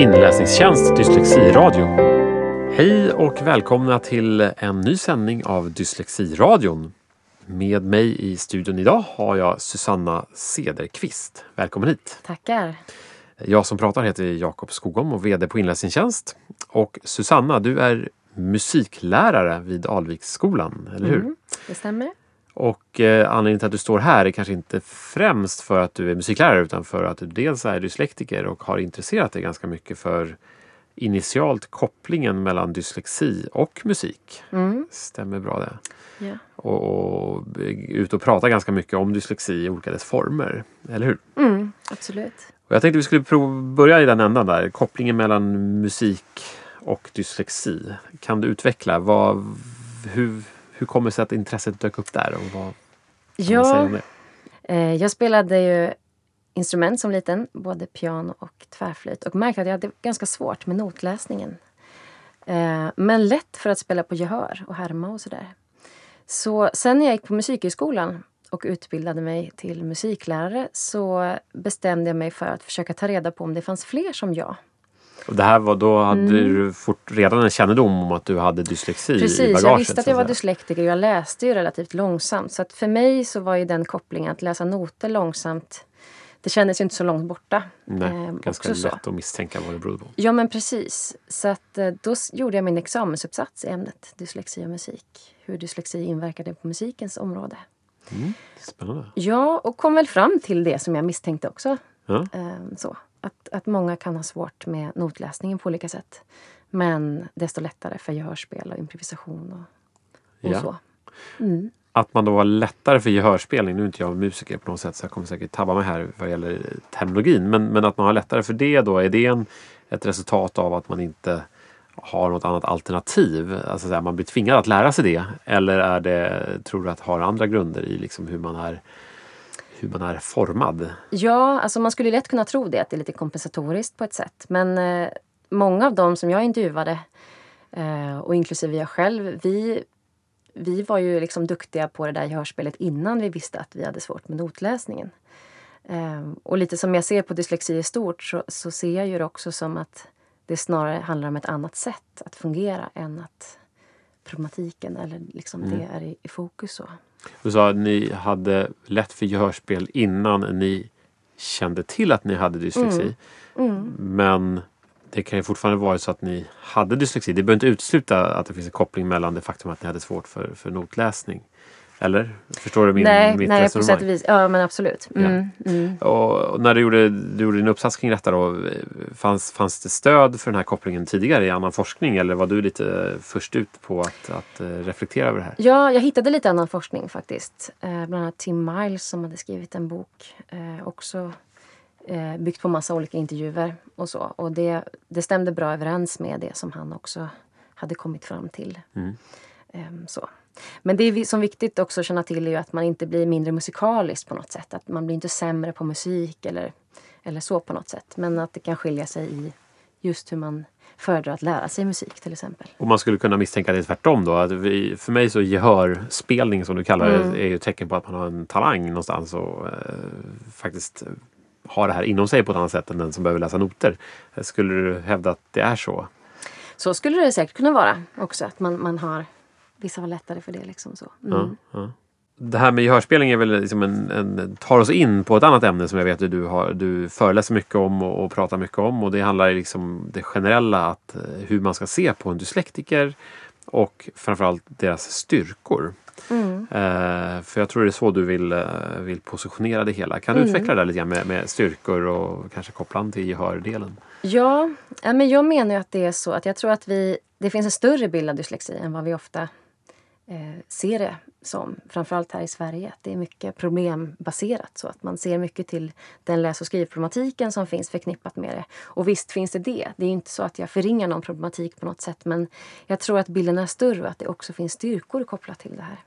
Inläsningstjänst Dyslexiradio. Hej och välkomna till en ny sändning av Dyslexiradion. Med mig i studion idag har jag Susanna Sederqvist. Välkommen hit! Tackar! Jag som pratar heter Jakob Skogom och VD på Inläsningstjänst. Och Susanna, du är musiklärare vid Alviksskolan, eller hur? Mm, det stämmer. Och eh, anledningen till att du står här är kanske inte främst för att du är musiklärare utan för att du dels är dyslektiker och har intresserat dig ganska mycket för initialt kopplingen mellan dyslexi och musik. Mm. Stämmer bra det? Ja. Och, och ut och prata ganska mycket om dyslexi i olika dess former, eller hur? Mm, absolut. Och jag tänkte vi skulle börja i den ändan där, kopplingen mellan musik och dyslexi. Kan du utveckla vad, hur, hur kommer det sig att intresset dök upp där? Och vad Ja, eh, jag spelade ju instrument som liten, både piano och tvärflöjt och märkte att jag hade ganska svårt med notläsningen. Eh, men lätt för att spela på gehör och härma och sådär. Så sen när jag gick på musikhögskolan och utbildade mig till musiklärare så bestämde jag mig för att försöka ta reda på om det fanns fler som jag. Och det här var, då hade Mm. du fort, redan en kännedom om att du hade dyslexi i Precis, bagaget? jag visste att jag var dyslektiker och jag läste ju relativt långsamt. Så att för mig så var ju den kopplingen att läsa noter långsamt, det kändes ju inte så långt borta. Nej, Eh, ganska också så. lätt att misstänka vad det berodde på. Ja men precis. Så att eh, då gjorde jag min examensuppsats i ämnet dyslexi och musik. Hur dyslexi inverkade på musikens område. Spännande. Ja, och kom väl fram till det som jag misstänkte också. Ja. Eh, Så, att, att många kan ha svårt med notläsningen på olika sätt. Men desto lättare för gehörspel och improvisation och, och Ja. så. Mm. Att man då har lättare för gehörspelning, nu är inte jag musiker på något sätt så jag kommer säkert tabba mig här vad gäller terminologin, men, men att man har lättare för det då, är det en, ett resultat av att man inte har något annat alternativ? Alltså så här, man blir tvingad att lära sig det? Eller är det, tror du att har andra grunder i liksom hur man är hur man är formad? Ja, alltså man skulle lätt kunna tro det, att det är lite kompensatoriskt på ett sätt. Men eh, många av dem som jag intervjuade, eh, och inklusive jag själv, vi, vi var ju liksom duktiga på det där gehörspelet innan vi visste att vi hade svårt med notläsningen. Eh, och lite som jag ser på dyslexi i stort så, så ser jag ju det också som att det snarare handlar om ett annat sätt att fungera än att problematiken eller liksom det är i, i fokus. Så. Du sa att ni hade lätt för gehörspel innan ni kände till att ni hade dyslexi. Mm. Men det kan ju fortfarande vara så att ni hade dyslexi. Det behöver inte utesluta att det finns en koppling mellan det faktum att ni hade svårt för, för notläsning. Eller? Förstår du min, nej, mitt nej på resonemang? sätt och vis. Ja, men absolut. Mm, mm. Och och när du gjorde, du gjorde din uppsats kring detta då, fanns, fanns det stöd för den här kopplingen tidigare i annan forskning eller var du lite först ut på att, att eh, reflektera över det här? Ja, jag hittade lite annan forskning faktiskt. Eh, bland annat Tim Miles som hade skrivit en bok. Eh, också byggt på massa olika intervjuer och så. Och det, det stämde bra överens med det som han också hade kommit fram till. Mm. Ehm, så. Men det är som viktigt också att känna till är ju att man inte blir mindre musikalisk på något sätt. Att man blir inte sämre på musik eller, eller så på något sätt. Men att det kan skilja sig i just hur man föredrar att lära sig musik till exempel. Och man skulle kunna misstänka det tvärtom då. Att vi, för mig så gehörspelning som du kallar det Mm. är ju ett tecken på att man har en talang någonstans och eh, faktiskt har det här inom sig på ett annat sätt än den som behöver läsa noter. Skulle du hävda att det är så? Så skulle det säkert kunna vara också. Att man, man har Vissa har lättare för det. liksom så. Mm. Ja, ja. Det här med gehörspelning är väl liksom en, en, tar oss in på ett annat ämne som jag vet att du, har, du föreläser mycket om och, och pratar mycket om. Och det handlar liksom det generella, att, eh, hur man ska se på en dyslektiker och framförallt deras styrkor. Mm. Eh, för jag tror det är så du vill, eh, vill positionera det hela. Kan du Mm. utveckla det lite grann med, med styrkor och kanske koppla an till gehördelen? Ja, men jag menar att det är så att jag tror att vi, det finns en större bild av dyslexi än vad vi ofta eh, ser det som. Framförallt här i Sverige. Att det är mycket problembaserat. Så att man ser mycket till den läs och skrivproblematiken som finns förknippat med det. Och visst finns det det. Det är inte så att jag förringar någon problematik på något sätt. Men jag tror att bilden är större och att det också finns styrkor kopplat till det här.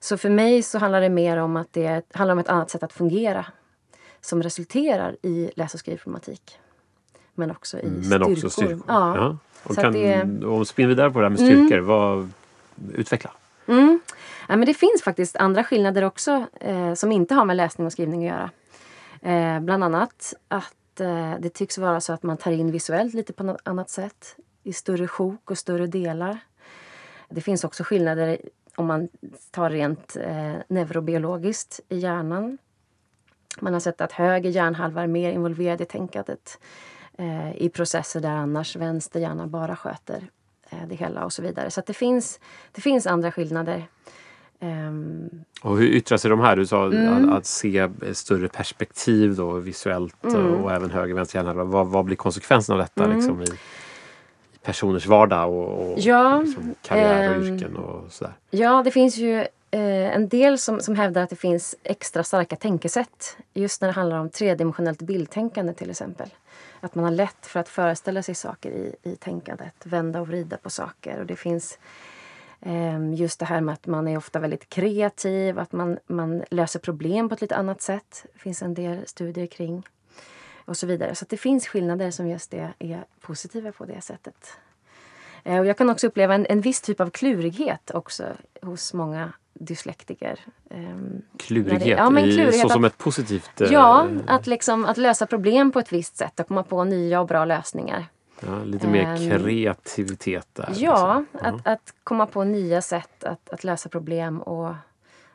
Så för mig så handlar det mer om att det handlar om ett annat sätt att fungera som resulterar i läs och skrivproblematik. Men också i Men styrkor. också styrkor. Ja. Och Så kan, det- och spinn vidare på det här med styrkor. Vad, utveckla. Mm. Ja, men det finns faktiskt andra skillnader också eh, som inte har med läsning och skrivning att göra. Eh, bland annat att eh, det tycks vara så att man tar in visuellt lite på något annat sätt. I större sjok och större delar. Det finns också skillnader om man tar rent eh, neurobiologiskt i hjärnan. Man har sett att höger hjärnhalva är mer involverad i tänkandet eh, i processer där annars vänster hjärna bara sköter det hela och så vidare. Så det, finns, det finns andra skillnader. Um, och hur yttrar sig de här? Du sa mm. att, att, se större perspektiv då, visuellt mm. och även höger vänster hjärnhalva. Vad, vad blir konsekvensen av detta mm. liksom, i, i, personers vardag och, och ja, liksom, karriär och um, yrken och sådär? Ja, det finns ju eh, Eh, en del som, som hävdar att det finns extra starka tänkesätt just när det handlar om tredimensionellt bildtänkande till exempel. Att man har lätt för att föreställa sig saker i, i tänkandet, vända och vrida på saker. Och det finns eh, just det här med att man är ofta väldigt kreativ, att man, man löser problem på ett lite annat sätt. Det finns en del studier kring. Och så vidare. Så det finns skillnader som just det är positiva på det sättet. Eh, och jag kan också uppleva en, en viss typ av klurighet också hos många dyslektiker. Ehm, klurighet? Det, ja, men klurighet så att, som ett positivt... Ja, eh, att, liksom, att lösa problem på ett visst sätt och komma på nya och bra lösningar. Ja, lite mer um, kreativitet där. Ja, liksom. att, att komma på nya sätt att, att lösa problem och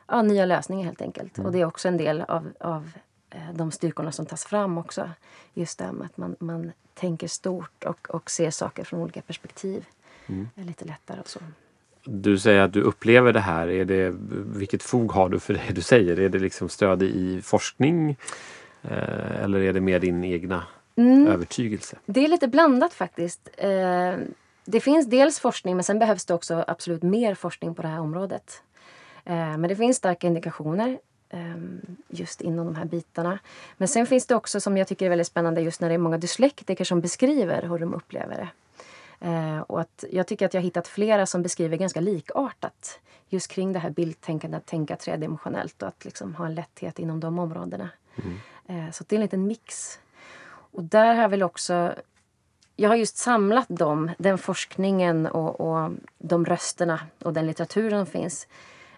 ja, nya lösningar helt enkelt. Mm. Och det är också en del av, av eh, de styrkorna som tas fram också. Just det med att man, man tänker stort och, och ser saker från olika perspektiv. Mm. är lite lättare och så. Du säger att du upplever det här. Är det, vilket fog har du för det du säger? Är det liksom stöd i forskning? Eh, eller är det mer din egna mm. övertygelse? Det är lite blandat faktiskt. Eh, det finns dels forskning men sen behövs det också absolut mer forskning på det här området. Eh, men det finns starka indikationer eh, just inom de här bitarna. Men sen finns det också som jag tycker är väldigt spännande just när det är många dyslektiker som beskriver hur de upplever det. Eh, och att jag tycker att jag har hittat flera som beskriver ganska likartat just kring det här bildtänkandet, att tänka tredimensionellt och att liksom ha en lätthet inom de områdena. Mm. Eh, så det är en liten mix. Och där har jag väl också... Jag har just samlat dem, den forskningen och, och de rösterna och den litteraturen som finns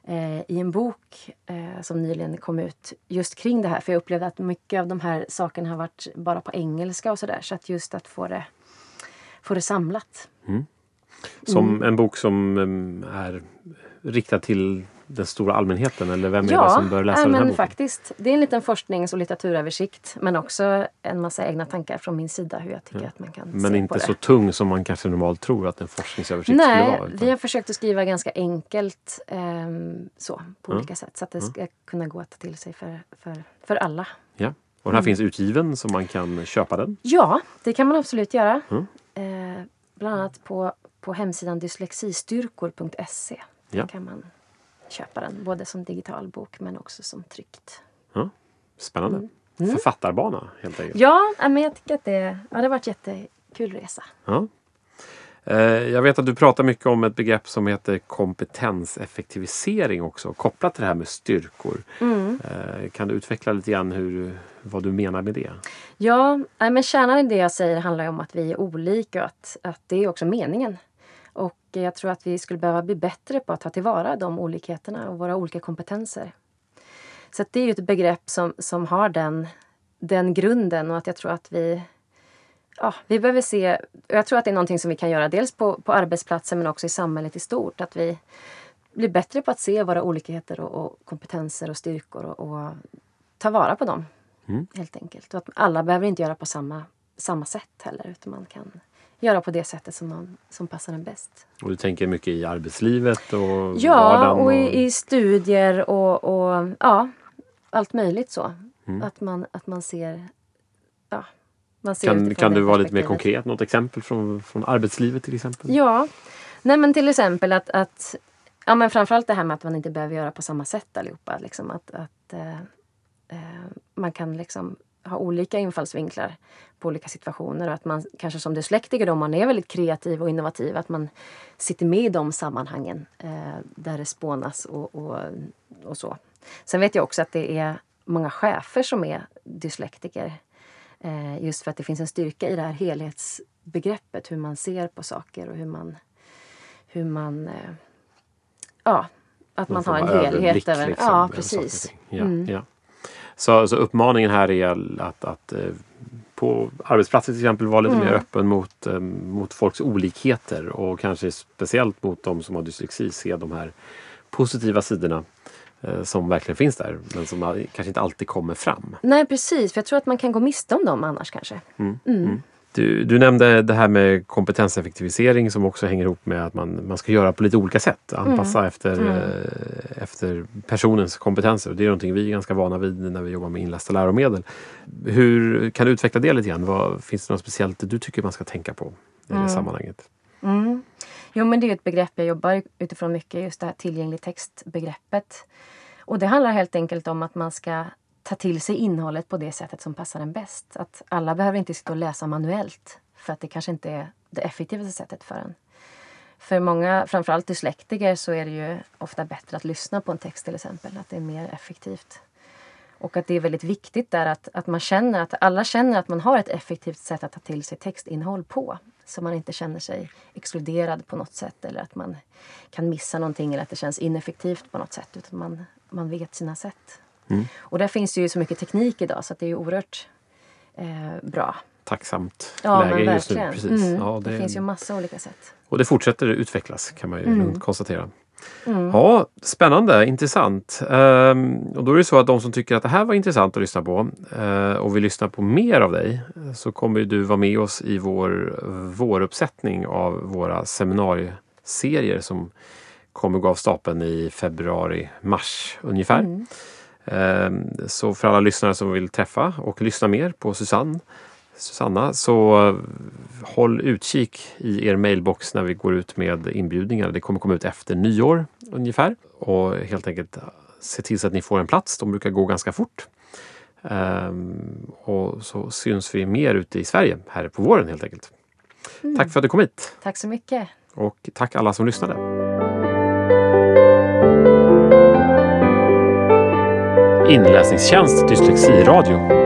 eh, i en bok eh, som nyligen kom ut just kring det här. För jag upplevde att mycket av de här sakerna har varit bara på engelska och sådär. Så att just att få det, få det samlat. Mm. Som mm. en bok som um, är riktad till den stora allmänheten? Eller vem är ja, det som bör läsa den här boken? faktiskt. Det är en liten forsknings och litteraturöversikt men också en massa egna tankar från min sida hur jag tycker ja. att man kan Men se inte på det. så tung som man kanske normalt tror att en forskningsöversikt Nej, skulle vara? Nej, vi har försökt att skriva ganska enkelt eh, så på ja. olika sätt så att det ska kunna gå att ta till sig för, för, för alla. Ja. Och den här mm. finns utgiven så man kan köpa den? Ja, det kan man absolut göra. Mm. Bland annat på, på hemsidan dyslexistyrkor.se. Ja. kan man köpa den, både som digital bok men också som tryckt. Ja, spännande. Mm. Mm. Författarbana helt enkelt. Ja, men jag tycker att det, ja, det har varit jättekul resa. Ja. Eh, jag vet att du pratar mycket om ett begrepp som heter kompetenseffektivisering också kopplat till det här med styrkor. Mm. Eh, kan du utveckla lite grann hur, vad du menar med det? Ja, men kärnan i det jag säger handlar om att vi är olika och att, att det är också meningen och jag tror att vi skulle behöva bli bättre på att ta tillvara de olikheterna och våra olika kompetenser. Så det är ju ett begrepp som, som har den, den grunden och att jag tror att vi Ja, vi behöver se, jag tror att det är någonting som vi kan göra dels på, på arbetsplatsen men också i samhället i stort. Att vi blir bättre på att se våra olikheter och, och kompetenser och styrkor och, och, ta vara på dem. Mm. Helt enkelt. Och att alla behöver inte göra på samma, samma sätt heller utan man kan göra på det sättet som, man, som passar en bäst. Och du tänker mycket i arbetslivet och Ja, och, och i, i, studier och, och, ja, allt möjligt så. Mm. Att, man, att man ser, ja, Kan, kan du vara lite mer konkret? Något exempel från, från arbetslivet till exempel? Ja, nej men till exempel att, att ja, men framförallt det här med att man inte behöver göra på samma sätt allihopa. Liksom att, att eh, eh man kan liksom ha olika infallsvinklar på olika situationer och att man kanske som dyslektiker då man är väldigt kreativ och innovativ att man sitter med i de sammanhangen eh, där det spånas och, och, och, så. Sen vet jag också att det är många chefer som är dyslektiker eh, just för att det finns en styrka i det här helhetsbegreppet hur man ser på saker och hur man hur man eh, ja, att man, man har en helhet. Över, liksom, ja, precis. Ja, mm. ja. Så, så uppmaningen här är att, att eh, på arbetsplatser till exempel vara lite Mm. mer öppen mot, eh, mot folks olikheter och kanske speciellt mot de som har dyslexi se de här positiva sidorna som verkligen finns där men som kanske inte alltid kommer fram. Nej, precis. För jag tror att man kan gå miste om dem annars kanske. Mm. Du, du nämnde det här med kompetenseffektivisering som också hänger ihop med att man, man ska göra på lite olika sätt. Anpassa efter, Mm. eh, efter personens kompetenser. Och det är någonting vi är ganska vana vid när vi jobbar med inlästa läromedel. Hur kan du utveckla det lite grann? Vad, finns det något speciellt du tycker man ska tänka på i det sammanhanget? Mm. Jo, men det är ett begrepp jag jobbar utifrån mycket, just det här tillgänglig textbegreppet. Och det handlar helt enkelt om att man ska ta till sig innehållet på det sättet som passar en bäst. Att alla behöver inte sitta och läsa manuellt för att det kanske inte är det effektivaste sättet för en. För många, framförallt dyslektiker, så är det ju ofta bättre att lyssna på en text till exempel. Att det är mer effektivt. Och att det är väldigt viktigt där att, att man känner att alla känner att man har ett effektivt sätt att ta till sig textinnehåll på. Så man inte känner sig exkluderad på något sätt eller att man kan missa någonting eller att det känns ineffektivt på något sätt. Utan man, man vet sina sätt. Och där finns det ju så mycket teknik idag så det är ju oerhört eh, bra. Tacksamt Ja, läge just nu. Precis. Mm. Ja, det... finns ju massa olika sätt. Och det fortsätter utvecklas kan man ju Mm. lugnt konstatera. Ja, Spännande, intressant. Ehm, och då är det så att de som tycker att det här var intressant att lyssna på eh, och vill lyssna på mer av dig så kommer du vara med oss i vår våruppsättning av våra seminarieserier som kommer gå av stapeln i februari-mars ungefär. Mm. Ehm, Så för alla lyssnare som vill träffa och lyssna mer på Susanne Susanna, så eh, håll utkik i er mailbox när vi går ut med inbjudningar. Det kommer komma ut efter nyår ungefär. Och helt enkelt se till så att ni får en plats. De brukar gå ganska fort. Ehm, och så syns vi mer ute i Sverige här på våren helt enkelt. Tack för att du kom hit Tack så mycket. och tack alla som lyssnade. Inläsningstjänst Dyslexiradio